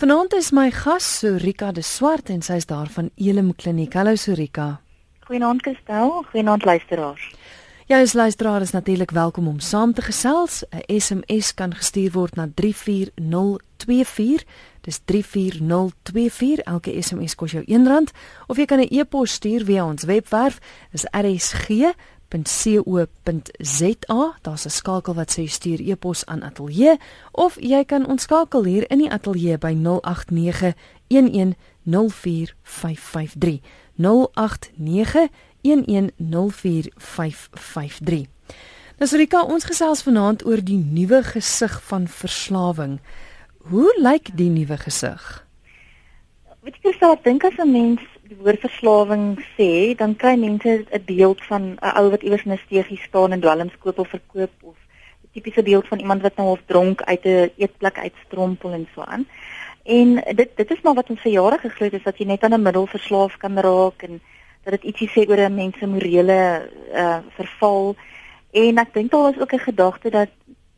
Vanaand is my gas Sorika de Swart en sy is daar van Elim Kliniek. Hallo Sorika. Goeienaand Kristel, goeienaand luisteraars. Ja, as luisteraar is natuurlik welkom om saam te gesels. 'n SMS kan gestuur word na 34024. Dis 34024. Elke SMS kos jou R1 of jy kan 'n e-pos stuur via ons webwerf. Dis rsg @rsg.co.za. Daar's 'n skakel wat sê stuur e-pos aan ateljee of jy kan ons skakel hier in die ateljee by 089 1104553. 089 1104553. Nou Rika, ons gesels vanaand oor die nuwe gesig van verslawing. Hoe lyk die nuwe gesig? Weet jy, ek dink as 'n mens die woord verslawing sê, dan kry mense 'n beeld van 'n ou wat iewers in 'n steegie staan en dwelms koop of verkoop of 'n tipiese beeld van iemand wat nou of dronk uit 'n eetplek uitstrompel en so aan. En dit dit is maar wat ons vir jare geglo het is dat jy net aan 'n middel verslaaf kan raak en dat dit ietsie sê oor 'n mens se morele uh verval. En ek dink daar was ook 'n gedagte dat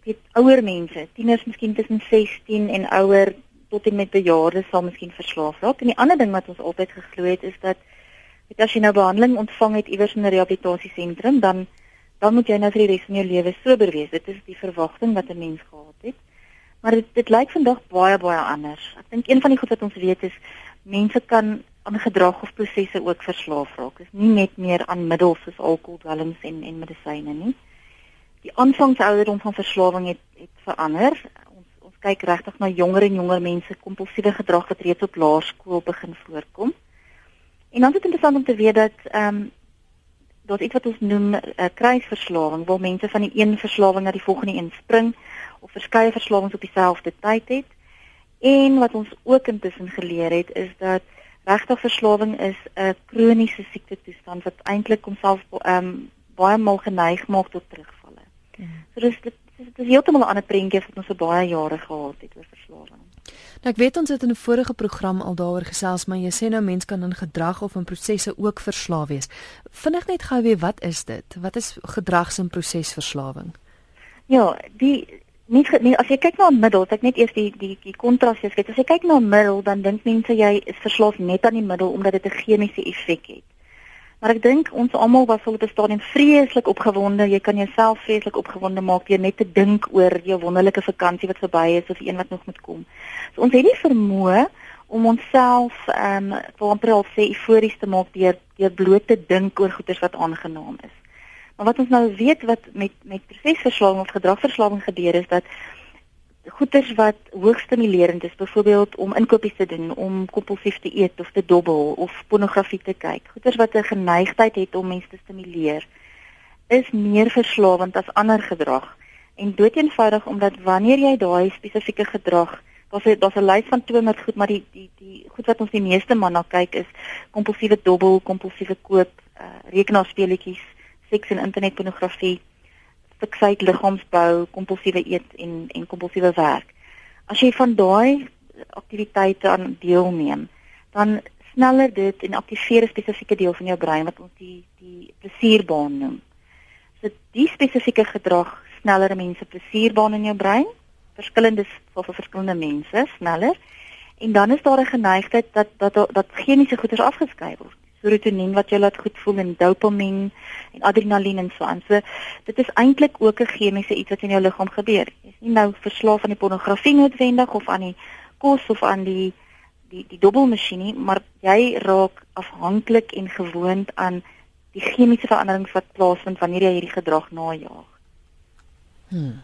weet ouer mense, tieners miskien tussen 16 en ouer tot en met bejaardes sal miskien verslaaf raak. En die ander ding wat ons altyd geglo het is dat weet as jy nou behandeling ontvang het iewers in 'n rehabilitasiesentrum, dan dan moet jy nou vir die res van jou lewe sober wees. Dit is die verwagting wat 'n mens gehad het. Maar dit dit lyk vandag baie baie anders. Ek dink een van die goed wat ons weet is mense kan aan gedrag of prosesse ook verslaaf raak. Dit is nie net meer aan middels soos alkohol, dwelms en en medisyne nie. Die aanvangsouderdom van verslawing het het verander kyk regtig na jonger en jonger mense kompulsiewe gedrag wat reeds op laerskool begin voorkom. En dan is dit interessant om te weet dat ehm um, daar's iets wat ons noem 'n uh, kruisverslawing waar mense van die een verslawing na die volgende een spring of verskeie verslawings op dieselfde tyd het. En wat ons ook intussen geleer het is dat regtig verslawing is 'n kroniese siekte toestand wat eintlik homself ehm um, baie maal geneig maak tot terugvalle. Ja. So dis dit dit is heeltemal 'n ander prentjie wat ons so baie jare gehad het oor verslawing. Nou ek weet ons het in 'n vorige program al daaroor gesels, maar jy sê nou mense kan in gedrag of in prosesse ook verslaaf wees. Vinnig net gou weer wat is dit? Wat is gedrags- en prosesverslawing? Ja, die nie, nie as jy kyk na 'n middel, ek net eers die die die kontras sê, as jy kyk na 'n middel, dan dink mense jy is verslaaf net aan die middel omdat dit 'n chemiese effek het. Maar ek dink ons almal was op 'n stadium vreeslik opgewonde. Jy kan jouself vreeslik opgewonde maak deur net te dink oor jou wonderlike vakansie wat verby is of een wat nog moet kom. So ons het nie vermoë om onsself ehm um, vir amper al sê eufories te maak deur deur bloot te dink oor goeders wat aangenaam is. Maar wat ons nou weet wat met met prosesverslawing of gedragverslawing gebeur is dat goeders wat hoogs stimulerend is, byvoorbeeld om inkopies te doen, om kompulsief te eet of te dobbel of pornografie te kyk. Goeders wat 'n geneigtheid het om mense te stimuleer, is meer verslawend as ander gedrag. En doeteenvoudig omdat wanneer jy daai spesifieke gedrag, daar's 'n daar's 'n lys van 200 goed, maar die die die goed wat ons die meeste man na kyk is kompulsiewe dobbel, kompulsiewe koop, uh, rekenaarspeletjies, seks en internetpornografie fiksheid liggaamsbou, kompulsiewe eet en en kompulsiewe werk. As jy van daai aktiwiteite aan deelneem, dan sneller dit en aktiveer 'n spesifieke deel van jou brein wat ons die die plesierbaan noem. So die spesifieke gedrag sneller mense plesierbaan in jou brein, verskillendes vir verskillende mense sneller. En dan is daar 'n geneigtheid dat dat dat chemiese goeders afgeskei word serotonien wat jou laat goed voel en dopamien en adrenalien en so aan. So dit is eintlik ook 'n chemiese iets wat in jou liggaam gebeur. Jy's nie nou verslaaf aan die pornografie noodwendig of aan die kos of aan die die die dobbelmasjien, maar jy raak afhanklik en gewoond aan die chemiese veranderings wat plaasvind wanneer jy hierdie gedrag najaag. Hmm.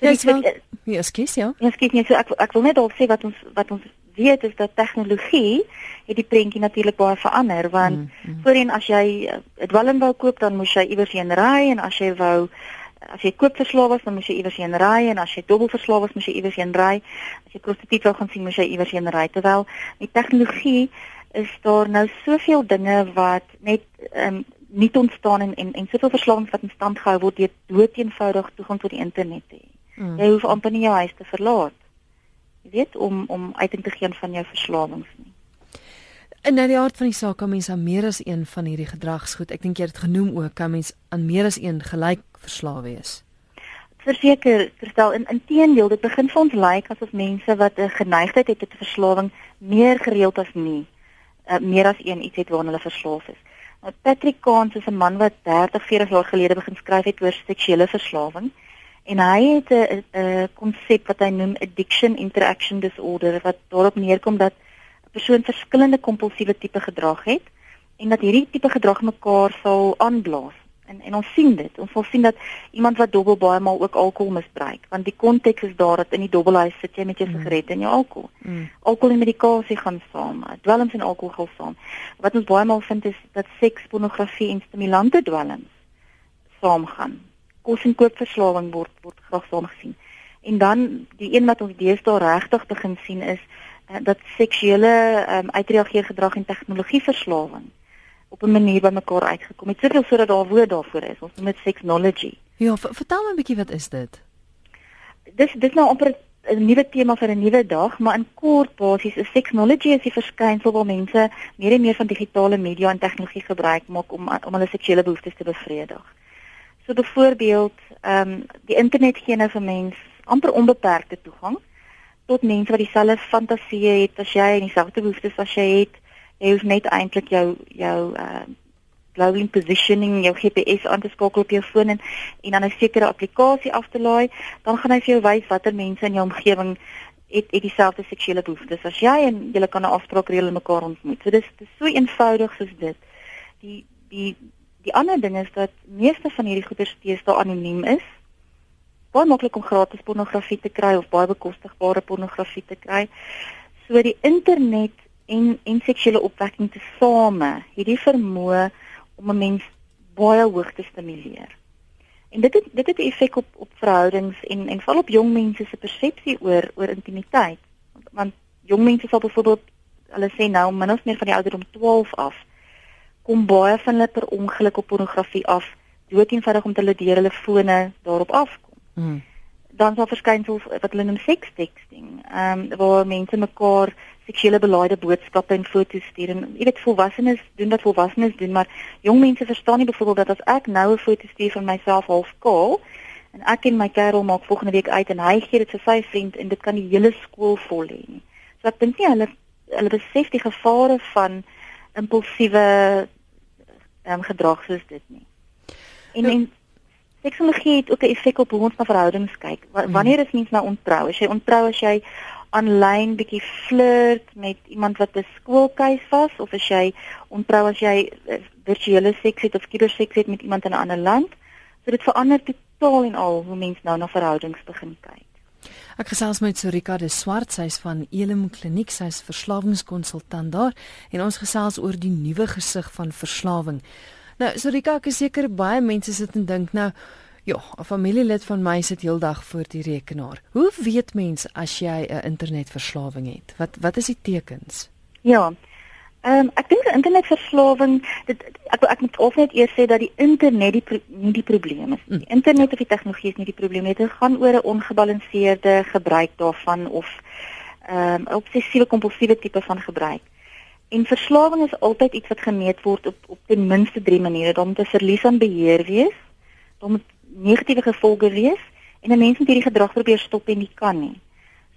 Ja, ek wil Ja, skies ja. Ja, skies nie. So ek ek wil net al sê wat ons wat ons weet is dat tegnologie het die prentjie natuurlik baie verander want mm, mm. voorheen as jy 'n uh, dwelm wou koop dan moes jy iewers heen ry en as jy wou as jy koopverslaaf was dan moes jy iewers heen ry en as jy dubbelverslaaf was moes jy iewers heen ry as jy prostituut wou gaan sien moes jy iewers heen ry terwyl met tegnologie is daar nou soveel dinge wat net um, nie ontstaan en en, en soveel verslawings wat in stand gehou word deur doeteenvoudig toegang tot die internet te hê. Mm. Jy hoef amper nie jou huis te verlaat weet om om uiting te gee van jou verslawings nie. En nou die aard van die saak kan mens aan meer as een van hierdie gedragsgoed. Ek dink jy het genoem ook kan mens aan meer as een gelyk verslaaf wees. Verseker, verstel in inteendeel, dit begin vir ons lyk like asof mense wat 'n geneigtheid het tot verslawing meer gereeld as nie, uh, meer as een iets het waarna hulle verslaaf is. Nou Patrick Kahn is 'n man wat 30, 40 jaar gelede begin skryf het oor seksuele verslawing en hy het 'n 'n konsep wat hy noem addiction interaction disorder wat daarop neerkom dat 'n persoon verskillende kompulsiewe tipe gedrag het en dat hierdie tipe gedrag mekaar sal aanblaas. En en ons sien dit. Ons wil sien dat iemand wat dobbel baie maal ook alkohol misbruik, want die konteks is daar dat in die dobbelhuis sit jy met jou mm. sigaret en jou alkohol. Mm. Alkohol en medikasie gaan saam. Dwelms en alkohol gaan saam. Wat ons baie maal vind is dat seks, pornografie en stimulante dwelms saamgaan. Kos en koopverslawing word word graag saam gesien. En dan die een wat ons deesdae regtig begin sien is uh, dat seksuele um, uitreageer gedrag en tegnologie verslawing op 'n manier by mekaar uitgekom het. Soveel sodat daar woord daarvoor is. Ons noem dit sexnology. Ja, vertel my 'n bietjie wat is dit? Dis dis nou amper 'n nuwe tema vir 'n nuwe dag, maar in kort basies is sexnology is die verskynsel waar mense meer en meer van digitale media en tegnologie gebruik maak om om hulle seksuele behoeftes te bevredig. So byvoorbeeld, ehm um, die internet gee nou vir mense amper onbeperkte toegang tot mense wat dieselfde fantasieë het as jy en dieselfde behoeftes as jy het jy hoef net eintlik jou jou uh global positioning jou GPS aan te skakel op jou foon en en dan 'n sekere applikasie af te laai, dan gaan hy vir jou wys watter mense in jou omgewing het het dieselfde seksuele behoeftes as jy en julle kan 'n afspraak reël en mekaar ontmoet. So dis dis so eenvoudig soos dit. Die die die ander ding is dat meeste van hierdie goeder steeds daar anoniem is. Baie maklik om gratis pornografie te kry of baie bekostigbare pornografie te kry. So die internet en en seksuele opwekking te same hierdie vermoë om 'n mens baie hoog te stimuleer. En dit het dit het 'n effek op op verhoudings en en val op jong mense se persepsie oor oor intimiteit. Want jong mense sal byvoorbeeld hulle sê nou min of meer van die ouderdom 12 af kom baie van hulle per ongeluk op pornografie af dood eenvoudig om te hulle deur hulle fone daarop afkom. Mm. Dan sal verskynsels wat hulle noem sexting, ehm um, waar mense mekaar seksuele belaaide boodskappe en foto's stuur en jy weet volwassenes doen wat volwassenes doen maar jong mense verstaan nie byvoorbeeld dat as ek nou 'n foto stuur van myself half kaal en ek en my kerel maak volgende week uit en hy gee dit vir sy vriend en dit kan die hele skool vol hê nie. So ek dink nie hulle hulle besef die gevare van impulsiewe um, gedrag soos dit nie. En ja. en seksuologie het ook 'n effek op hoe ons na verhoudings kyk. Mm. Wanneer is mens nou ontrou? As jy ontrou as jy aanlyn bietjie flirt met iemand wat 'n skoolkeis was of as jy ontrou as jy eh, virtuele seks het of kiberseks het met iemand in 'n ander land. So dit verander totaal en al hoe mense nou na verhoudings begin kyk. Ek gesels met Sorika de Swart, sy's van Elim Kliniek, sy's verslawingskonsultant daar en ons gesels oor die nuwe gesig van verslawing. Nou Sorika, ek is seker baie mense sit en dink nou Ja, 'n familielid van my sit heeldag voor die rekenaar. Hoe weet mens as jy 'n internetverslawing het? Wat wat is die tekens? Ja. Ehm um, ek dink internetverslawing, dit ek ek moet of net eers sê dat die internet die pro, nie die probleem is. Mm. Internet of die tegnologie is nie die probleem nie. Dit gaan oor 'n ongebalanseerde gebruik daarvan of ehm um, obsessiewe kompulsiewe tipe van gebruik. En verslawing is altyd iets wat gemeet word op op ten minste 3 maniere. Daar moet 'n verlies aan beheer wees. Daar moet negatiewe gevolge wees en 'n mens moet hierdie gedrag probeer stop en nie kan nie.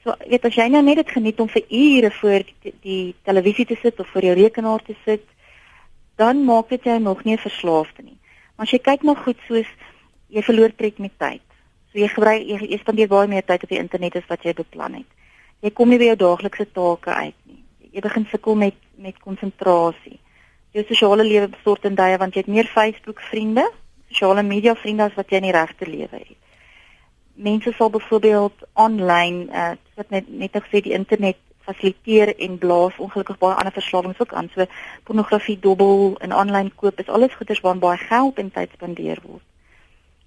So weet as jy nou net dit geniet om vir ure voor die, die televisie te sit of voor jou rekenaar te sit, dan maak dit jou nog nie verslaafde nie. Maar as jy kyk na goed soos jy verloor tred met tyd. So jy gebruik jy, jy spandeer baie meer tyd op die internet as wat jy beplan het. Jy kom nie by jou daaglikse take uit nie. Jy begin sukkel met met konsentrasie. Jou sosiale lewe bestort in dae want jy het meer Facebook vriende sosiale media vriende as wat jy in die regte lewe het. Mense sal byvoorbeeld aanlyn, uh, wat net net gesê die internet fasiliteer en blaas ongelukkig baie ander verslawings ook aan. So pornografie, dobbel en aanlyn koop is alles goeders waar baie geld en tyd spandeer word.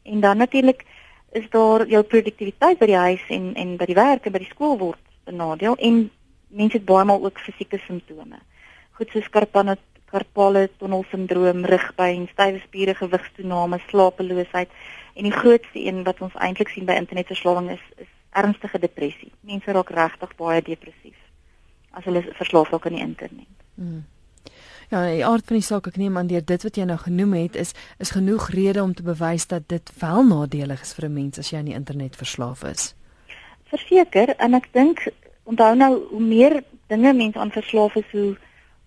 En dan natuurlik is daar jou produktiwiteit by die huis en en by die werk en by die skool word benadeel en mense het baie maal ook fisieke simptome. Goed so skarpane karpale tunnelsindroom, rugpyn, stywe spiere, gewigstoename, slapeloosheid en die grootste een wat ons eintlik sien by internetverslawing is is ernstige depressie. Mense raak regtig baie depressief as hulle verslaaf raak aan die internet. Hmm. Ja, die aard van die saak ek neem aan deur dit wat jy nou genoem het is is genoeg rede om te bewys dat dit wel nadelig is vir 'n mens as jy aan die internet verslaaf is. Verseker en ek dink onthou nou hoe meer dinge mense aan verslaaf is hoe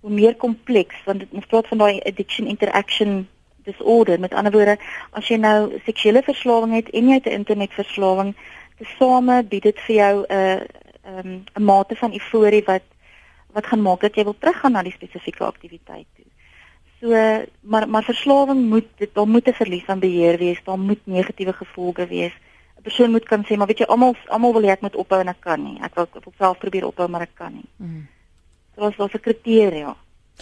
hoe meer kompleks want dit praat van daai addiction interaction disorder met ander woorde as jy nou seksuele verslawing het en jy het 'n internetverslawing tesame bied dit vir jou 'n uh, 'n um, 'n mate van euforie wat wat gaan maak dat jy wil teruggaan na die spesifieke aktiwiteit toe. So maar maar verslawing moet dit daar moet 'n verlies van beheer wees, daar moet negatiewe gevolge wees. 'n Persoon moet kan sê maar weet jy almal almal wil hê ek moet ophou en ek kan nie. Ek wil ek wil self probeer ophou maar ek kan nie. Mm. So as daar 'n kriteria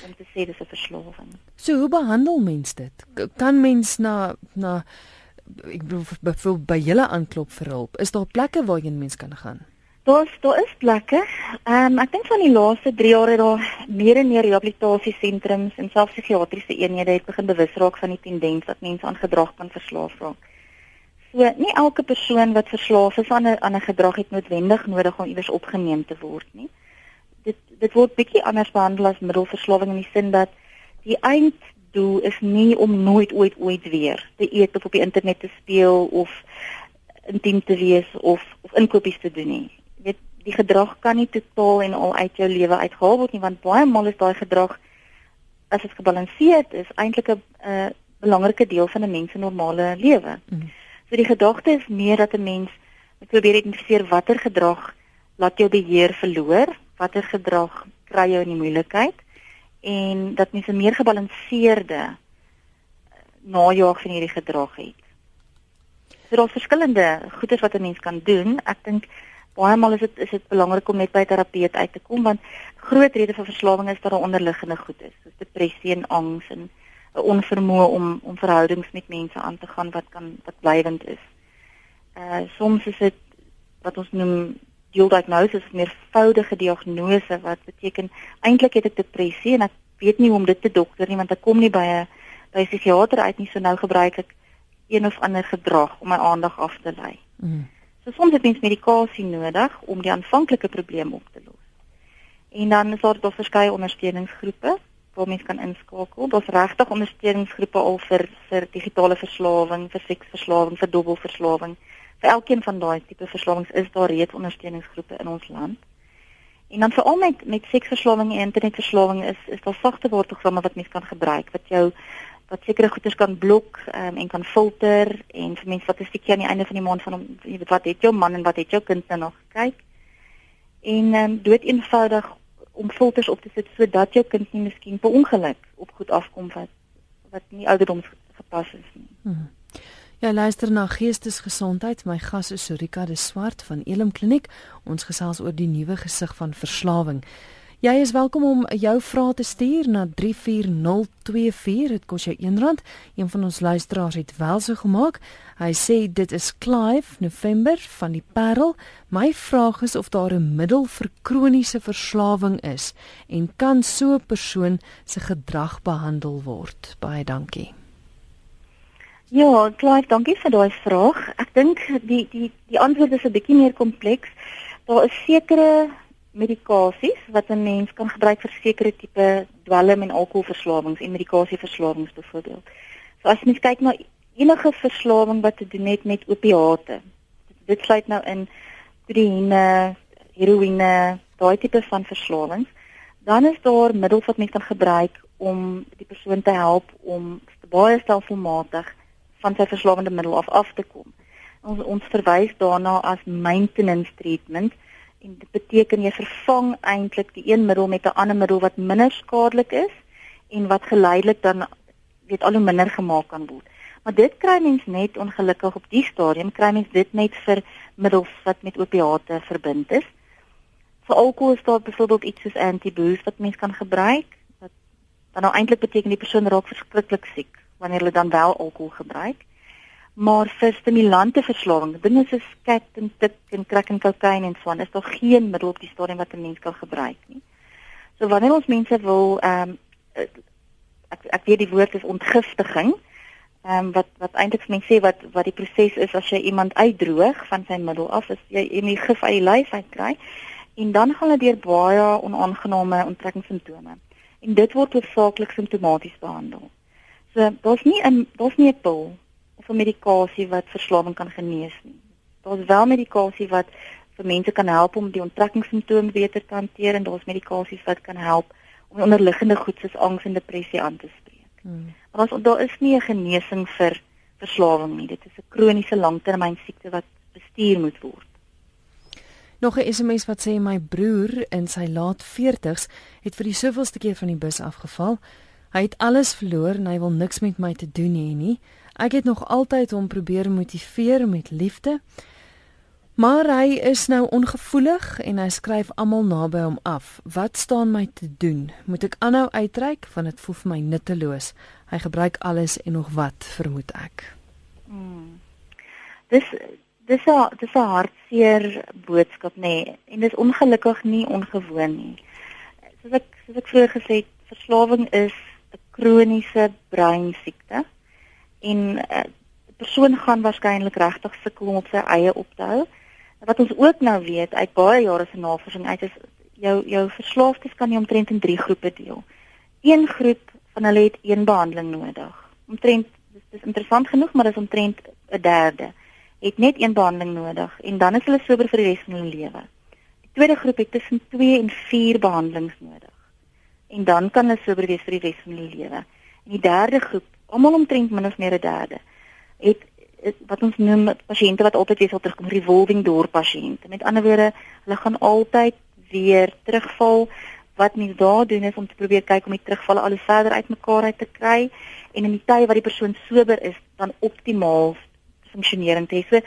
om te sê dis 'n verslawing. So hoe behandel mens dit? Kan mens na na ek bedoel by julle aanklop vir hulp. Is daar plekke waar jy mens kan gaan? Daar's daar is plekke. Ehm um, ek dink van die laaste 3 jaar het daar meer en meer rehabilitasiesentrums en selfs psigiatriese eenhede het begin bewus raak van die tendens dat mense aan gedrag kan verslaaf raak. So nie elke persoon wat verslaaf is aan 'n aan 'n gedrag het noodwendig nodig om iewers opgeneem te word nie. Dit dit word bietjie anders behandel as middelverslawing in die sin dat die einddoel is nie om nooit ooit ooit weer te eet of op die internet te speel of intiem te wees of of inkopies te doen nie weet die gedrag kan nie totaal en al uit jou lewe uitgehaal word nie want baie maal is daai gedrag as dit gebalanseerd is eintlik 'n uh, belangrike deel van 'n mens se normale lewe. Mm. So die gedagte is meer dat 'n mens probeer identifiseer watter gedrag laat jou beheer verloor, watter gedrag kry jou in die moeilikheid en dat mens 'n meer gebalanseerde najaag van hierdie gedrag het. So daar's verskillende goeders wat 'n mens kan doen. Ek dink baie maal is dit is dit belangrik om net by 'n terapeut uit te kom want groot rede vir verslawing is dat daar onderliggende goed is soos depressie en angs en 'n onvermoë om om verhoudings met mense aan te gaan wat kan wat blywend is. Uh soms is dit wat ons noem dual diagnosis, meervoudige diagnose wat beteken eintlik het ek depressie en ek weet nie hoe om dit te dokter nie want ek kom nie by 'n by 'n psigiater uit nie so nou gebruik ek een of ander gedrag om my aandag af te lei. Mm. So soms het mens medikasie nodig om die aanvanklike probleem op te los. En dan is daar dus verskeie ondersteuningsgroepe waar mens kan inskakel. Daar's regtig ondersteuningsgroepe al vir vir digitale verslawing, vir seksverslawing, vir dubbelverslawing. Vir elkeen van daai tipe verslawings is daar reeds ondersteuningsgroepe in ons land. En dan veral met met seksverslawing en internetverslawing is is daar sagte woordprogramme wat mens kan gebruik wat jou wat sekere goeders kan blok um, en kan filter en vir mense wat 'n stukkie aan die einde van die maand van hom jy weet wat het jou man en wat het jou kind nou nog gekyk en um, dood eenvoudig om filters op te sit sodat jou kind nie miskien per ongeluk op goed afkom wat wat nie ouderdoms gepas is nie. Hmm. Ja, luister na Geestesgesondheid. My gas is Sorika de Swart van Elim Kliniek. Ons gesels oor die nuwe gesig van verslawing. Jy is welkom om jou vrae te stuur na 34024. Dit kos jou R1. Een van ons luisteraars het wel so gemaak. Hy sê dit is Clive November van die Parel. My vraag is of daar 'n middel vir kroniese verslawing is en kan so 'n persoon se gedrag behandel word. Baie dankie. Ja, Clive, dankie vir daai vraag. Ek dink die die die antwoord is 'n bietjie meer kompleks. Daar is sekere medikasies wat 'n mens kan gebruik vir sekere tipe dwelm en alkoholverslawings en medikasieverslawings byvoorbeeld. So as mens kyk na enige verslawing wat te doen het met opiate. Dit sluit nou in kodeïne, heroïne, daai tipe van verslawings. Dan is daar middels wat mens kan gebruik om die persoon te help om baie stelselmatig van sy verslawende middel af af te kom. Ons ons verwys daarna as maintenance treatment en dit beteken jy vervang eintlik die een middel met 'n ander middel wat minder skadelik is en wat geleidelik dan weet al hoe minder gemaak kan word. Maar dit kry mens net ongelukkig op die stadium kry mens dit net vir middels wat met opiate verbind is. Vir alkohol is daar byvoorbeeld iets soos antiboost wat mens kan gebruik wat dan nou eintlik beteken die persoon raak verskriklik siek wanneer hulle dan wel alkohol gebruik maar vir stimulante verslawing, dinge soos kat en tik en crack en kokain en so aan, is daar geen middel op die stadium wat 'n mens kan gebruik nie. So wanneer ons mense wil ehm um, ek ek weet die woord is ontgiftiging, ehm um, wat wat eintlik mense sê wat wat die proses is as jy iemand uitdroog van sy middel af, is jy en die gif uit die lyf uit kry en dan gaan hulle deur baie onaangename onttrekkingssimptome. en dit word hoofsaaklik simptomaties behandel. So daar's nie 'n daar's nie 'n pil of 'n medikasie wat verslawing kan genees nie. Daar's wel medikasie wat vir mense kan help om die onttrekkingssimptome beter te hanteer en daar's medikasies wat kan help om onderliggende goed soos angs en depressie aan te spreek. Hmm. Maar ons daar is nie 'n genesing vir verslawing nie. Dit is 'n kroniese langtermyn siekte wat bestuur moet word. Nog 'n SMS wat sê my broer in sy laat 40's het vir die soveelste keer van die bus afgeval. Hy het alles verloor en hy wil niks met my te doen hê nie. Ek het nog altyd hom probeer motiveer met liefde. Maar hy is nou ongevoelig en hy skryf almal naby hom af. Wat staan my te doen? Moet ek aanhou uitreik want dit voel vir my nutteloos. Hy gebruik alles en nog wat, vermoed ek. Hmm. Dis dis 'n dis 'n hartseer boodskap nê nee. en dis ongelukkig nie ongewoon nie. Soos ek soos ek vroeër gesê het, verslawing is kroniese breinsiekte en 'n uh, eh, persoon gaan waarskynlik regtig sukkel om op sy eie op te hou. Wat ons ook nou weet uit baie jare se navorsing uit is jou jou verslaafdes kan jy omtrent in drie groepe deel. Een groep van hulle het een behandeling nodig. Omtrent dis dis interessant genoeg, maar dis omtrent 'n derde het net een behandeling nodig en dan is hulle sober vir die res van hulle lewe. Die tweede groep het tussen 2 en 4 behandelings nodig. En dan kan hulle sober wees vir die res van hulle lewe. En die derde groep almal omtrent min of meer 'n derde het, het wat ons noem pasiënte wat altyd weer sal terugkom revolving door pasiënte met ander woorde hulle gaan altyd weer terugval wat mens daar doen is om te probeer kyk om die terugvalle al hoe verder uitmekaar uit te kry en in die tye wat die persoon sober is dan optimaal funksionering te hê. So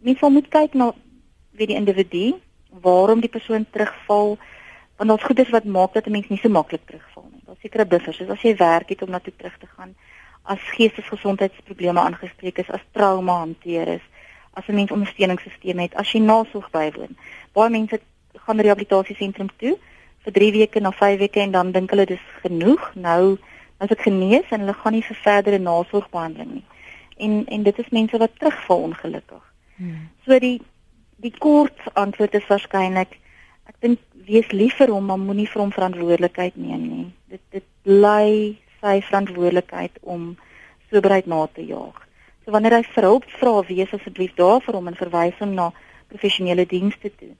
mens moet kyk na wie die individu, waarom die persoon terugval want daar's goeders wat maak dat 'n mens nie so maklik terugval nie. Daar's sekere buffers, soos as jy werk het om na toe terug te gaan as geestesgesondheidsprobleme aangespreek is, as trauma hanteer is, as 'n mens ondersteuningsstelsel het, as jy nasorg bywoon. Baie mense gaan rehabilitasiesentrum toe vir 3 weke na 5 weke en dan dink hulle dis genoeg. Nou as ek genees en hulle gaan nie vir verdere nasorgbehandeling nie. En en dit is mense wat terugval ongelukkig. Hmm. So die die kort antwoord is waarskynlik ek dink wees lief vir hom maar moenie vir hom verantwoordelikheid neem nie. Dit dit bly sy verantwoordelikheid om soberheid na te jaag. So wanneer hy vir hulp vra, wees asseblief daar vir hom en verwys hom na professionele dienste toe.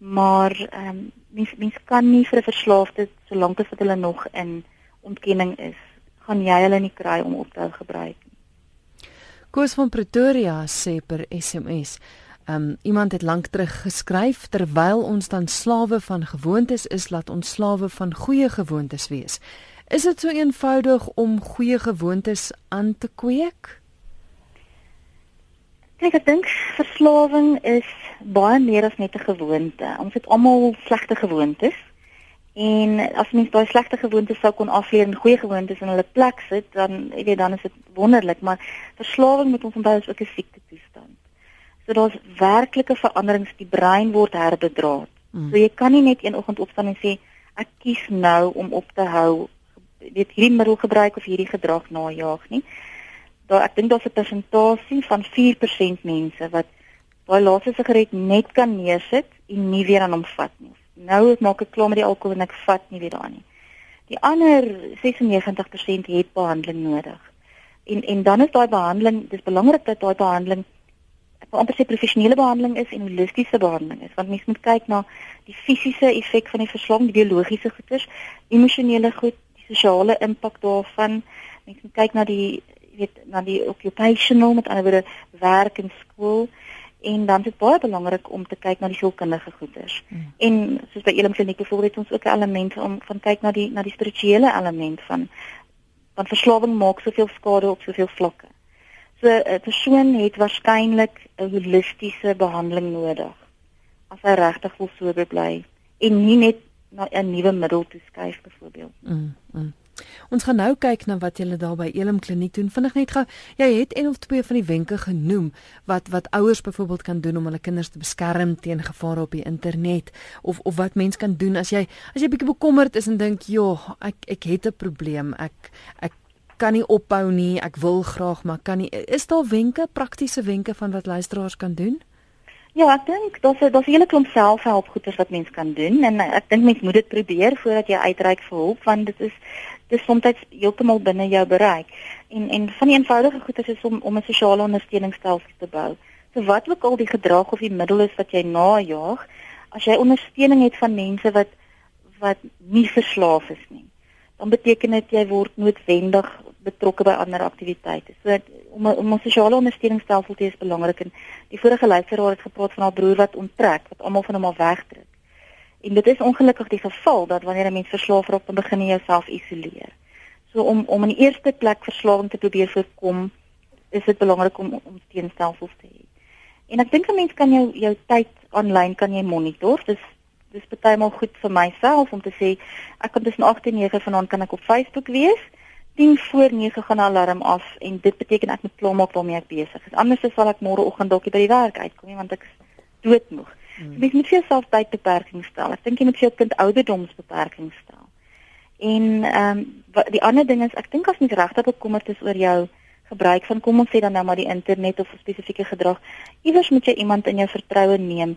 Maar ehm um, mens mens kan nie vir 'n verslaafde solank as wat hulle nog in ontkenning is, gaan jy hulle nie kry om op te hou gebruik nie. Koos van Pretoria sê per SMS Um iemand het lank terug geskryf terwyl ons dan slawe van gewoontes is, laat ons slawe van goeie gewoontes wees. Is dit so eenvoudig om goeie gewoontes aan te kweek? Kyk, ek dink verslawing is baie meer as net 'n gewoonte. Ons het almal slegte gewoontes. En as mens daai slegte gewoontes sou kon afleer en goeie gewoontes in hulle plek sit, dan weet jy dan is dit wonderlik, maar verslawing moet ons onthou is ook 'n siekte toestand. So daar's werklike veranderings, die brein word herbedraad. Mm. So jy kan nie net een oggend opstaan en sê ek kies nou om op te hou weet hierdie middel gebruik of hierdie gedrag najaag nie. Daar ek dink daar's 'n persentasie van 4% mense wat daai laaste sigaret net kan neersit en nie weer aan hom vat nie. Nou maak ek klaar met die alkohol en ek vat nie weer daarin nie. Die ander 96% het behandeling nodig. En en dan is daai behandeling, dis belangrik dat daai behandeling amper sê professionele behandeling is en holistiese behandeling is want mens moet kyk na die fisiese effek van die verslawing, die biologiese goeters, emosionele goed, sosiale impak daarvan. Mens moet kyk na die weet na die occupational met ander woorde werk en skool en dan is dit baie belangrik om te kyk na die sielkundige goeders. Hmm. En soos by Elim Kliniek byvoorbeeld ons ook 'n element om van kyk na die na die spirituele element van van verslawing maak soveel skade op soveel vlakke. So 'n persoon het waarskynlik 'n holistiese behandeling nodig as hy regtig wil sober bly en nie net na 'n nuwe middel toe skuif byvoorbeeld. Mm, mm. Ons gaan nou kyk na wat julle daar by Elim Kliniek doen. Vinnig net gou, jy het een of twee van die wenke genoem wat wat ouers byvoorbeeld kan doen om hulle kinders te beskerm teen gevare op die internet of of wat mens kan doen as jy as jy bietjie bekommerd is en dink, "Joh, ek ek het 'n probleem. Ek ek kan nie ophou nie. Ek wil graag, maar kan nie." Is daar wenke, praktiese wenke van wat luisteraars kan doen? Ja, ek dink daar's daar's 'n hele klomp selfhelp goeders wat mens kan doen en ek dink mens moet dit probeer voordat jy uitreik vir hulp want dit is dis soms heeltemal binne jou bereik. En en van die eenvoudige goeders is om om 'n sosiale ondersteuningsstelsel te bou. So wat ook al die gedrag of die middel is wat jy najaag, as jy ondersteuning het van mense wat wat nie verslaaf is nie, dan beteken dit jy word noodwendig betrokke by ander aktiwiteite. So om om 'n sosiale ondersteuningsstelsel te hê is belangrik en die vorige luisteraar het gepraat van haar broer wat onttrek, wat almal van hom af wegdruk. En dit is ongelukkig die geval dat wanneer 'n mens verslaaf raak, dan begin jy jouself isoleer. So om om in die eerste plek verslawing te probeer voorkom, is dit belangrik om om teenstelsels te hê. En ek dink 'n mens kan jou jou tyd aanlyn kan jy monitor. Dis dis baie maal goed vir myself om te sê ek kan tussen 8 en 9 vanaand kan ek op Facebook wees. 10 voor 9 gaan 'n alarm af en dit beteken ek moet klaarmaak waarmee ek besig is. Anders sal ek môreoggend dalk by die werk uitkom nie want ek is doodmoeg. Hmm. Jy moet vir jouself tydbeperkings stel. Ek dink jy moet vir jou kind ouderdomsbeperkings stel. En ehm um, die ander ding is ek dink as mens regtig bekommerd is oor jou gebruik van kom ons sê dan nou maar die internet of spesifieke gedrag, iewers moet jy iemand in jou vertroue neem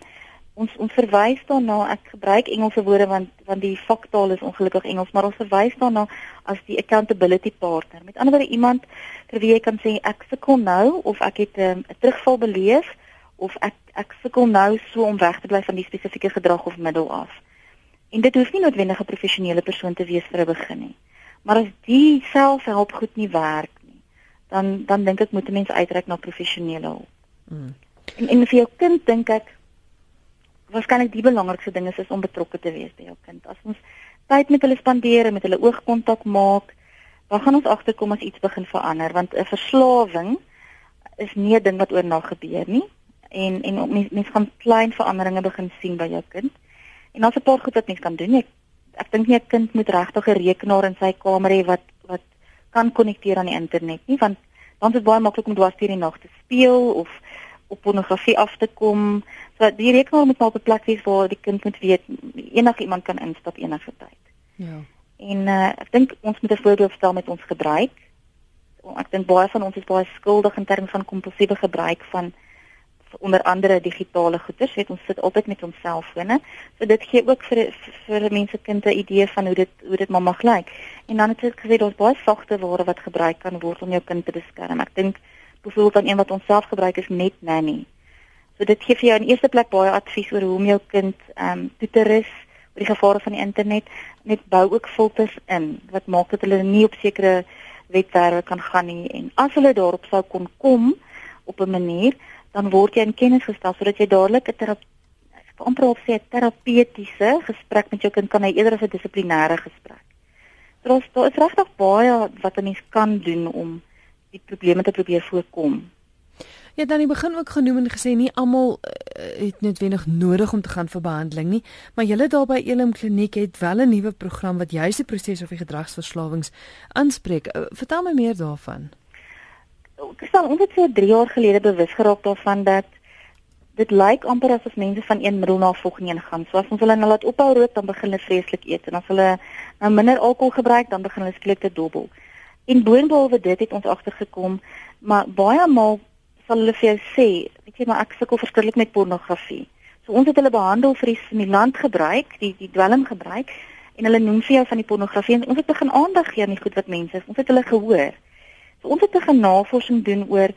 ons ons verwys daarna ek gebruik Engelse woorde want want die faktaal is ongelukkig Engels maar ons verwys daarna as die accountability partner. Met ander woorde iemand vir wie jy kan sê ek sukkel nou of ek het ehm, 'n um, terugval beleef of ek ek sukkel nou so om weg te bly van die spesifieke gedrag of middel af. En dit hoef nie noodwendig 'n professionele persoon te wees vir 'n begin nie. Maar as die selfhelp goed nie werk nie dan dan dink ek moet 'n mens uitreik na professionele hulp. Mm. en en vir jou kind dink ek waarskynlik die belangrikste ding is is om betrokke te wees by jou kind. As ons tyd met hulle spandeer met hulle oogkontak maak, dan gaan ons agterkom as iets begin verander want 'n verslawing is nie 'n ding wat oornag gebeur nie en en mense mens gaan klein veranderinge begin sien by jou kind. En daar's 'n paar goed wat mens kan doen. Ek ek dink nie 'n kind moet regtig 'n rekenaar in sy kamer hê wat wat kan konnekteer aan die internet nie want dan is dit baie maklik om dwars deur die nag te speel of op pornografie af te kom. So die rekenaar moet maar op 'n plek wees waar die kind moet weet enige iemand kan instap enige tyd. Ja. En uh, ek dink ons moet 'n voorbeeld stel met ons gebruik. Ek dink baie van ons is baie skuldig in terme van kompulsiewe gebruik van onder andere digitale goeder. Weet ons sit altyd met ons selfone. So dit gee ook vir vir mense kind 'n idee van hoe dit hoe dit maar mag lyk. En dan het ek gesê daar's baie sagte ware wat gebruik kan word om jou kind te beskerm. Ek dink byvoorbeeld aan een wat ons self gebruik is net nanny. So dit gee vir jou in eerste plek baie advies oor hoe om jou kind ehm um, toe te rus oor die gevare van die internet. Net bou ook filters in wat maak dat hulle nie op sekere webwerwe kan gaan nie en as hulle daarop sou kon kom op 'n manier dan word jy in kennis gestel sodat jy dadelik 'n terapie amper op sê terapeutiese gesprek met jou kind kan hy eerder as 'n dissiplinêre gesprek. So daar is regtig baie wat 'n mens kan doen om die probleme te probeer voorkom. Ja, dan in die begin ook genoem en gesê nie almal uh, het noodwendig nodig om te gaan vir behandeling nie, maar julle daar by Elim Kliniek het wel 'n nuwe program wat juis die proses of die gedragsverslawings aanspreek. Uh, vertel my meer daarvan. Ek sê ons het so 3 jaar gelede bewus geraak daarvan dat dit lyk amper asof mense van een middel na volgende een gaan. So as ons hulle nou laat ophou rook, dan begin hulle vreeslik eet en as hulle nou minder alkohol gebruik, dan begin hulle skielik te dobbel. En boonbehalwe dit het ons agtergekom, maar baie maal sal hulle vir jou sê, weet jy maar ek sukkel verskriklik met pornografie. So ons het hulle behandel vir die stimulant gebruik, die die dwelm gebruik en hulle noem vir jou van die pornografie en ons het begin aandag gee aan die goed wat mense. Ons het hulle gehoor. So ons het 'n navorsing doen oor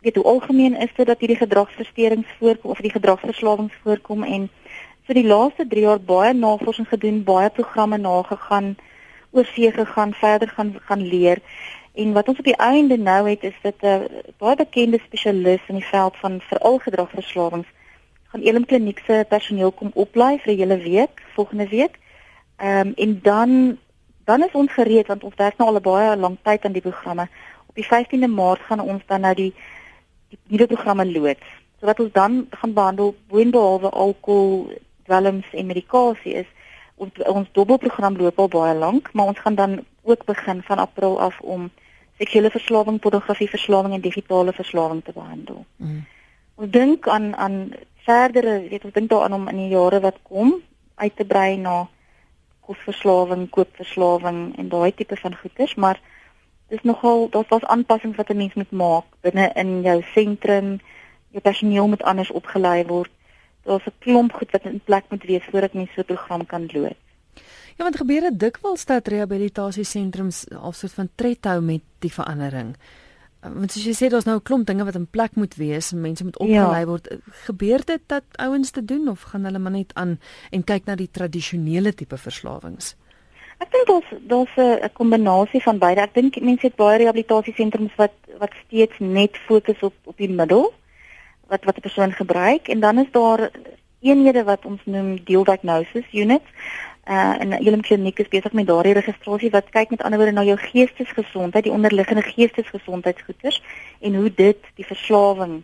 weet hoe algemeen is dit dat hierdie gedragsversteurings voorkom of die gedragsverslawings voorkom en vir die laaste 3 jaar baie navorsing gedoen, baie programme nagegaan oorsee gegaan, verder gaan gaan leer. En wat ons op die einde nou het is dit 'n uh, baie bekende spesialis in die veld van veral gedragverslawings gaan Elim Kliniek se personeel kom oplei vir 'n hele week volgende week. Ehm um, en dan dan is ons gereed want ons werk nou al 'n baie lang tyd aan die programme. Op die 15de Maart gaan ons dan nou die die nuwe programme loods. So wat ons dan gaan behandel boonbehalwe alkohol, dwelms en medikasie is ons ons dubbelprogram loop al baie lank, maar ons gaan dan ook begin van April af om seksuele verslawing, pornografie verslawing en digitale verslawing te behandel. Mm. Ons dink aan aan verdere, weet ons dink daaraan om in die jare wat kom uit te brei na kosverslawing, koopverslawing en daai tipe van goeders, maar dis nogal daar's was aanpassings wat 'n mens moet maak binne in jou sentrum jou personeel moet anders opgelei word. Daar's 'n klomp goed wat in plek moet wees voordat mens so 'n program kan loods. Ja, want gebeur dit dikwels dat rehabilitasiesentrums alsoos van tred hou met die verandering. Want soos jy sê daar's nou 'n klomp dinge wat in plek moet wees en mense moet opgelei ja. word. Gebeur dit dat ouens te doen of gaan hulle maar net aan en kyk na die tradisionele tipe verslawings? Ek dink daar's daar's 'n kombinasie van beide. Ek dink mense het baie rehabilitasiesentrums wat wat steeds net fokus op op die middel wat wat 'n persoon gebruik en dan is daar eenhede wat ons noem deal diagnosis units. Uh en Elim Kliniek is besig met daardie registrasie wat kyk met ander woorde na jou geestesgesondheid, die onderliggende geestesgesondheidsgoeters en hoe dit die verslawing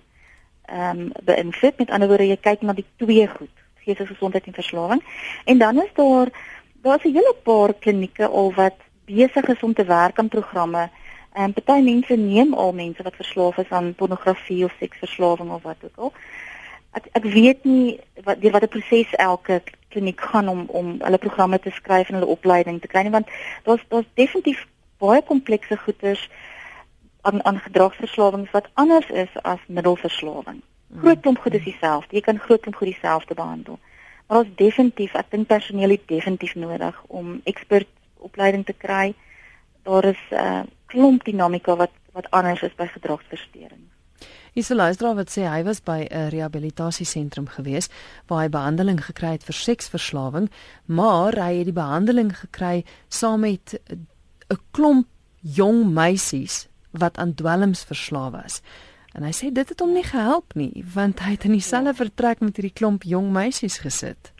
ehm um, beïnvloed. Met ander woorde jy kyk na die twee goed, geestesgesondheid en verslawing. En dan is daar daar's 'n hele paar klinieke al wat besig is om te werk aan programme. En um, party mense neem al mense wat verslaaf is aan pornografie of seksverslawing of wat ook al. Ek ek weet nie wat deur watter proses elke kliniek gaan om om hulle programme te skryf en hulle opleiding te kry nie want daar's daar's definitief baie komplekse goeters aan aan gedragsverslawings wat anders is as middelverslawing. Hmm. Groot klomp goed is dieselfde. Jy kan groot klomp goed dieselfde behandel. Maar ons definitief, ek dink personeel het definitief nodig om ekspert opleiding te kry. Daar is uh, klomp dinamika wat wat anders is by gedragsversteurings. Isolaisdra wat sê hy was by 'n rehabilitasiesentrum gewees waar hy behandeling gekry het vir seksverslawing, maar hy het die behandeling gekry saam met 'n klomp jong meisies wat aan dwelms verslaaf was. En hy sê dit het hom nie gehelp nie, want hy het in dieselfde vertrek met hierdie klomp jong meisies gesit.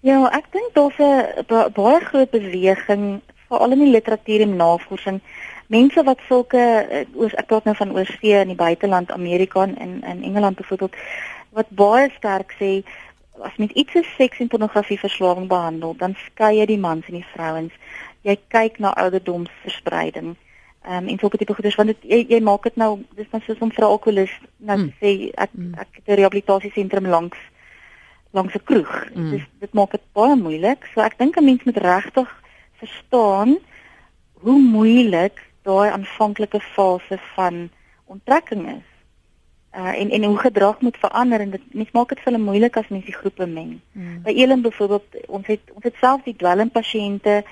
Ja, ek dink daar's 'n baie groot beweging veral in die literatuur en navorsing. Mense wat sulke eh, oor ek praat nou van oorsee in die buiteland, Amerika en in Engeland byvoorbeeld, wat baie sterk sê as mens iets soos seks en pornografie verslawing behandel, dan skei jy die mans en die vrouens. Jy kyk na ouderdomsverspreiding ehm um, en sulke tipe goeders want dit jy, jy maak dit nou dis dan soos om vir 'n alkoholist nou mm. sê ek mm. ek het 'n rehabilitasiesentrum langs langs 'n kroeg. Mm. Dis dit maak dit baie moeilik. So ek dink 'n mens moet regtig verstaan hoe moeilik daai aanvanklike fase van onttrekking is. Uh en en hoe gedrag moet verander en dit mens maak dit vir hulle moeilik as mens die groepe meng. Mm. By Elen byvoorbeeld ons het ons het self die dwelmpasiënte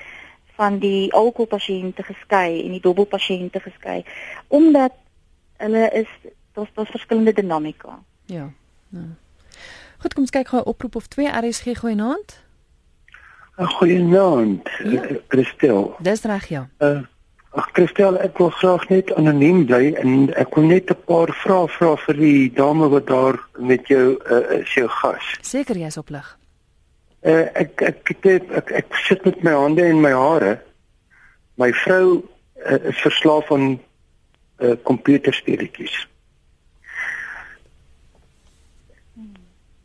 van die alkoholpasiënte geskei en die dubbelpasiënte geskei omdat hulle is daar's daar's verskillende dinamika. Ja. ja. Goed, kom ons kyk gou oproep of twee RSG goeienaand. Goeienaand, ja. Christel. Dis reg ja. Uh Ag Christel, ek wil graag net anoniem bly en ek wil net 'n paar vrae vra vir die dame wat daar met jou uh, is jou gas. Seker jy's op lig. Uh, ek ek ek ek ek sit met my hande en my hare. My vrou uh, is verslaaf aan uh, komputerspeletjies.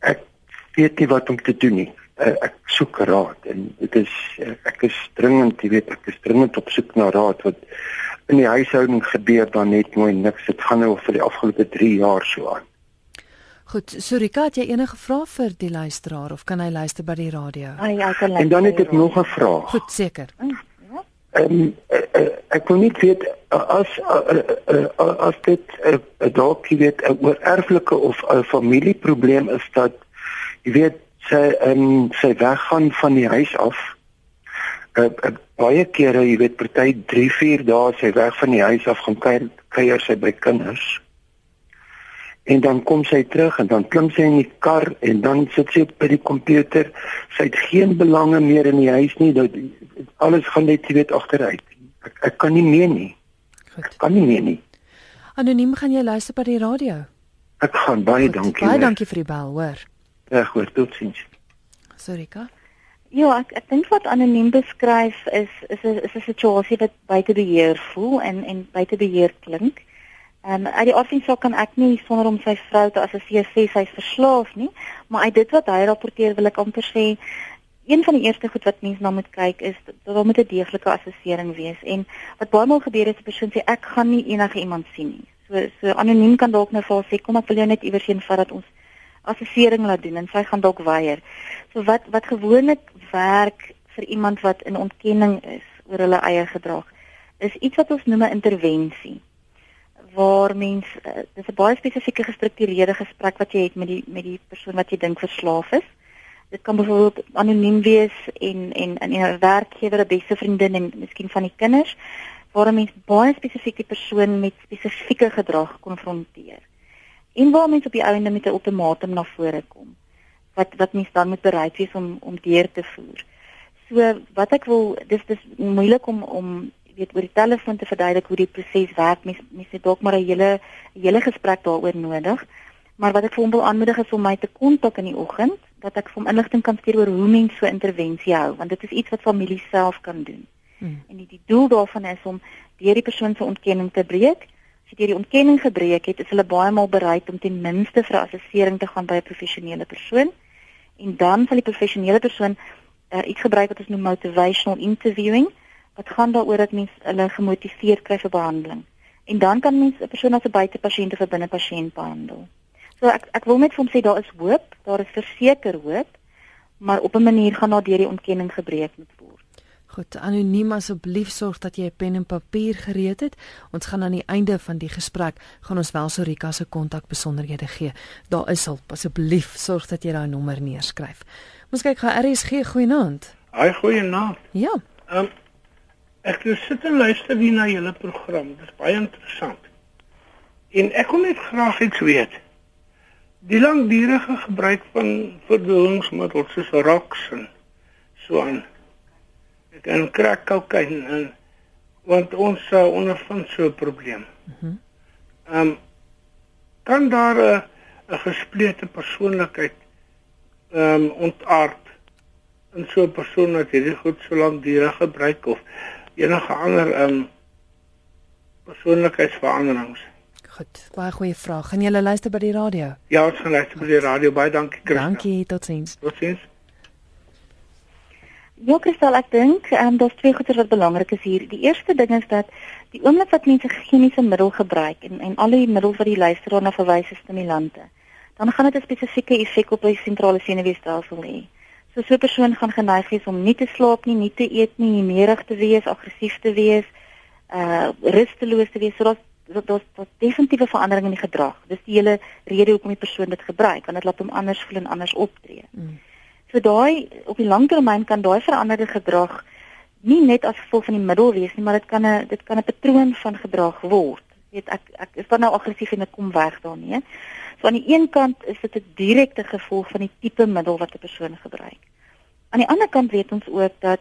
Ek weet nie wat om te doen nie. Uh, ek soek raad en dit is uh, ek is dringend, jy weet, ek is dringend op soek na raad wat in die huishouding gebeur dan net mooi niks. Dit gaan nou vir die afgelope 3 jaar so aan. Goed, Surika, het jy enige vrae vir die luisteraar of kan hy luister by die radio? Ah, ja, kan en dan het ek nog 'n vraag. Goed, seker. Hm, ja. Ehm um, ek wil net weet as as dit 'n dalk jy weet 'n oorerflike of 'n familieprobleem is dat jy weet sy ehm um, sy weggaan van die huis af. Uh, uh, baie kere, jy weet, party 3, 4 dae sy weg van die huis af gaan kuier, kuier sy by kinders en dan kom sy terug en dan klim sy in die kar en dan sit sy by die komputer. Sy het geen belange meer in die huis nie. Dat alles gaan net weet agteruit. Ek ek kan nie meer nie. Goed. Ek kan nie meer nie. Anoniem gaan jy luister by die radio. Ek gaan baie Goed, dankie. Baie dankie vir die bel, hoor. Ja, goed, totsiens. Sorika. Ja, ek ek dink wat anoniem beskryf is is 'n is 'n situasie wat buite beheer voel en en buite beheer klink. Ehm um, uit die afsinsaak kan ek nie sonder om sy vrou te assesseer sê sy's verslaaf nie, maar uit dit wat hy rapporteer wil ek amper sê een van die eerste goed wat mense na moet kyk is dat daar moet 'n deeglike assessering wees en wat baie maal gebeur is 'n persoon sê ek gaan nie enige iemand sien nie. So so anoniem kan dalk nou vir haar sê kom ek wil jou net iewers heen vat dat ons assessering laat doen en sy gaan dalk weier. So wat wat gewoonlik werk vir iemand wat in ontkenning is oor hulle eie gedrag is iets wat ons noem 'n intervensie waar mens uh, dis 'n baie spesifieke gestruktureerde gesprek wat jy het met die met die persoon wat jy dink verslaaf is. Dit kan byvoorbeeld anoniem wees en en in 'n werkgewer, 'n beste vriendin en miskien van die kinders waar 'n mens baie spesifieke persoon met spesifieke gedrag konfronteer. En waar mens op die einde met 'n ultimatum na vore kom wat wat mens dan moet bereid wees om om deur te voer. So wat ek wil dis dis moeilik om om weet oor die telefoon te verduidelik hoe die proses werk. Mens mens het dalk maar 'n hele hele gesprek daaroor nodig. Maar wat ek vir hom wil aanmoedig is om my te kontak in die oggend dat ek vir hom inligting kan stuur oor hoe mens so intervensie hou want dit is iets wat familie self kan doen. Hmm. En die, die doel daarvan is om deur die persoon se ontkenning te breek. Jy deur die ontkenning gebreek het, is hulle baie maal bereid om ten minste vir assessering te gaan by 'n professionele persoon. En dan sal die professionele persoon uh, iets gebruik wat ons noem motivational interviewing wat gaan daaroor dat mens hulle gemotiveer kry vir behandeling. En dan kan mens 'n persoon as 'n buitepasiënt of 'n binnepasiënt behandel. So ek ek wil net vir hom sê daar is hoop, daar is verseker hoop, maar op 'n manier gaan daar deur die ontkenning gebreek. Goed, anoniem asseblief sorg dat jy 'n pen en papier gereed het. Ons gaan aan die einde van die gesprek gaan ons wel Sorika se kontak besonderhede gee. Daar is hulp. Asseblief sorg dat jy daai nommer neerskryf. Ons kyk gou RSG goeienaand. Haai goeienaand. Ja. Ehm um, ek sit en luister hier na julle program. Dit is baie interessant. En ek wil net graag iets weet. Die langdurige gebruik van verdoowingsmiddels soos roks en so aan ek en krak kokain en want ons uh, ondervind so 'n probleem. Mhm. Mm ehm um, kan daar 'n 'n gesplete persoonlikheid ehm um, ontaard in so 'n persoon wat hierdie goed so lank duur gebruik of enige ander ehm um, persoonlikheidsveranderings? Goed, baie goeie vraag. Gaan julle luister by die radio? Ja, ons gaan luister by die radio. Baie dankie, Christa. Dankie, totsiens. Totsiens. Ja, Kristal, ek dink ehm um, daar's twee goeie wat belangrik is hier. Die eerste ding is dat die oomblik wat mense chemiese middel gebruik en en al die middels wat die luisteraar na verwys is stimulante, dan gaan dit 'n spesifieke effek op die sentrale senuweestelsel hê. So so 'n persoon gaan geneig wees om nie te slaap nie, nie te eet nie, neerig te wees, aggressief te wees, uh rusteloos te wees. So daar's daar's daar's definitiewe verandering in die gedrag. Dis die hele rede hoekom die persoon dit gebruik, want dit laat hom anders voel en anders optree. Mm. So daai op die langtermyn kan daai veranderde gedrag nie net as gevolg van die middel wees nie, maar dit kan 'n dit kan 'n patroon van gedrag word. Jy weet ek ek is dan nou aggressief en ek kom weg daarmee. So aan die een kant is dit 'n direkte gevolg van die tipe middel wat 'n persoon gebruik. Aan die ander kant weet ons ook dat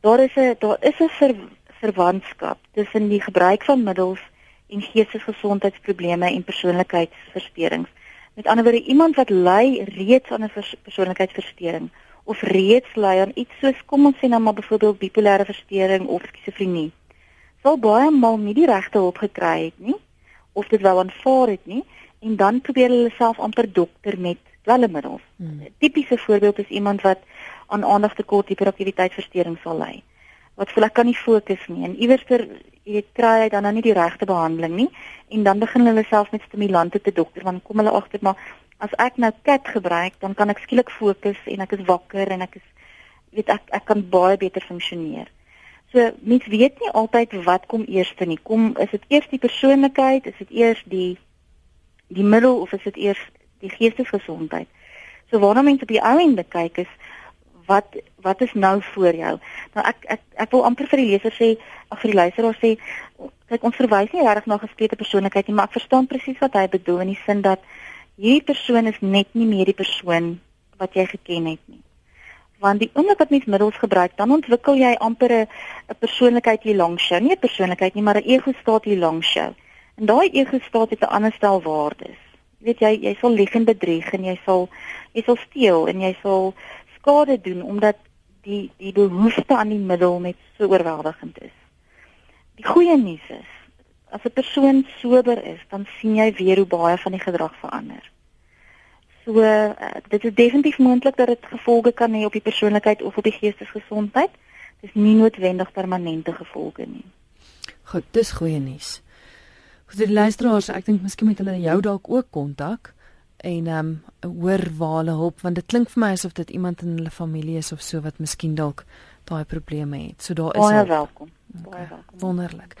daar is 'n daar is 'n ver, verwantskap tussen die gebruik van middels en geestesgesondheidsprobleme en persoonlikheidsversteurings. Met ander woorde, iemand wat ly reeds aan 'n persoonlikheidsversteuring of reeds ly aan iets soos kom ons sê nou maar byvoorbeeld bipolêre versteuring of skizofrenie, sal baie maal nie die regte hulp gekry het nie of dit wel aanvaar het nie en dan probeer hulle self amper dokter met dwelmmiddels. Hmm. Tipiese voorbeeld is iemand wat aan aandagtekort hiperaktiwiteitsversteuring sal ly wat ek kan nie fokus nie en iewers ter jy kry hy dan nou nie die regte behandeling nie en dan begin hulle self met stimulante te dokter want kom hulle agter maar as ek nou kat gebruik dan kan ek skielik fokus en ek is wakker en ek is weet ek ek kan baie beter funksioneer. So mens weet nie altyd wat kom eers nie. Kom is dit eers die persoonlikheid, is dit eers die die middel of is dit eers die geestesgesondheid? So waarna mense op die ou ende kyk is wat wat is nou voor jou? Nou ek ek ek wil amper vir die leser sê, ag vir die luisteraar sê, kyk ons verwys nie regtig na gesplete persoonlikheid nie, maar ek verstaan presies wat hy bedoel in die sin dat hierdie persoon is net nie meer die persoon wat jy geken het nie. Want die oomblik wat mens middels gebruik, dan ontwikkel jy amper 'n persoonlikheid hier langs jou, nie 'n persoonlikheid nie, maar 'n ego staat hier langs jou. En daai ego staat het 'n ander stel waardes. Jy weet jy jy sal lieg en bedrieg en jy sal jy sal steel en jy sal skade doen omdat die die behoefte aan die middel net so oorweldigend is. Die goeie nuus is as 'n persoon sober is, dan sien jy weer hoe baie van die gedrag verander. So uh, dit is definitief moontlik dat dit gevolge kan hê op die persoonlikheid of op die geestesgesondheid. Dit is nie noodwendig permanente gevolge nie. Goed, dis goeie nuus. Vir die luisteraars, ek dink miskien moet hulle jou dalk ook kontak en ehm um, hoor waar hulle hulp want dit klink vir my asof dit iemand in hulle familie is of so wat miskien dalk daai probleme het. So daar is baie welkom. Okay, baie welkom. Wonderlik.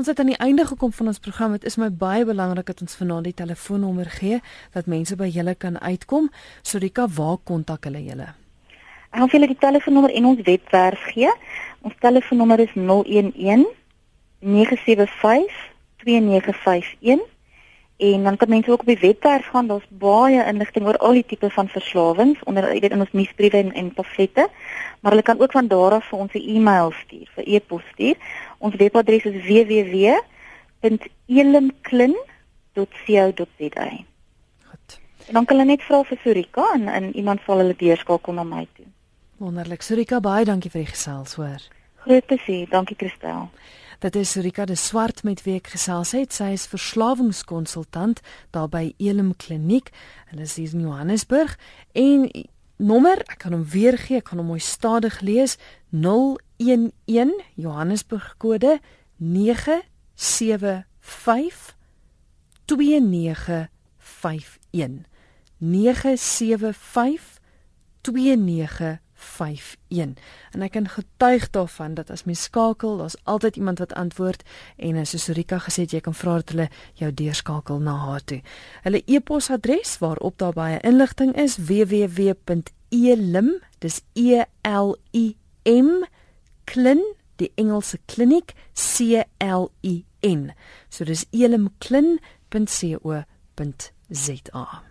Ons het aan die einde gekom van ons program. Dit is my baie belangrik dat ons vanaand die telefoonnommer gee dat mense by julle kan uitkom. Sorika, waar kontak hulle julle? Ek gaan vir julle die telefoonnommer en ons webwerf gee. Ons telefoonnommer is 011 975 2951 en dan kan mense ook op die webwerf gaan. Daar's baie inligting oor al die tipe van verslawings onder jy weet in ons nuusbriewe en, en pamflette. Maar hulle kan ook van daar af vir ons 'n e-mail stuur, vir e-pos stuur. Ons webadres is www.elimklin.co.za. Goed. En dan kan hulle net vra vir Surika en, en iemand sal hulle deurskakel na my toe. Wonderlik. Surika, baie dankie vir die gesels, hoor. Groot plesier. Dankie Christel. Dit is Rika de Swart met wie ek gesels het. Sy is verslawingskonsultant daar by Elim Kliniek. Hulle is in Johannesburg en nommer, ek kan hom weer gee, ek kan hom mooi stadig lees. 011 Johannesburg kode 975 2951 975 2951 51 en ek kan getuig daarvan dat as mens skakel, daar's altyd iemand wat antwoord en eh, soos Rika gesê het, jy kan vra dat hulle jou deurskakel na haar toe. Hulle e-posadres waarop daar baie inligting is www.elim, dis E L I M klin die Engelse kliniek C L I N. So dis elimklin.co.za.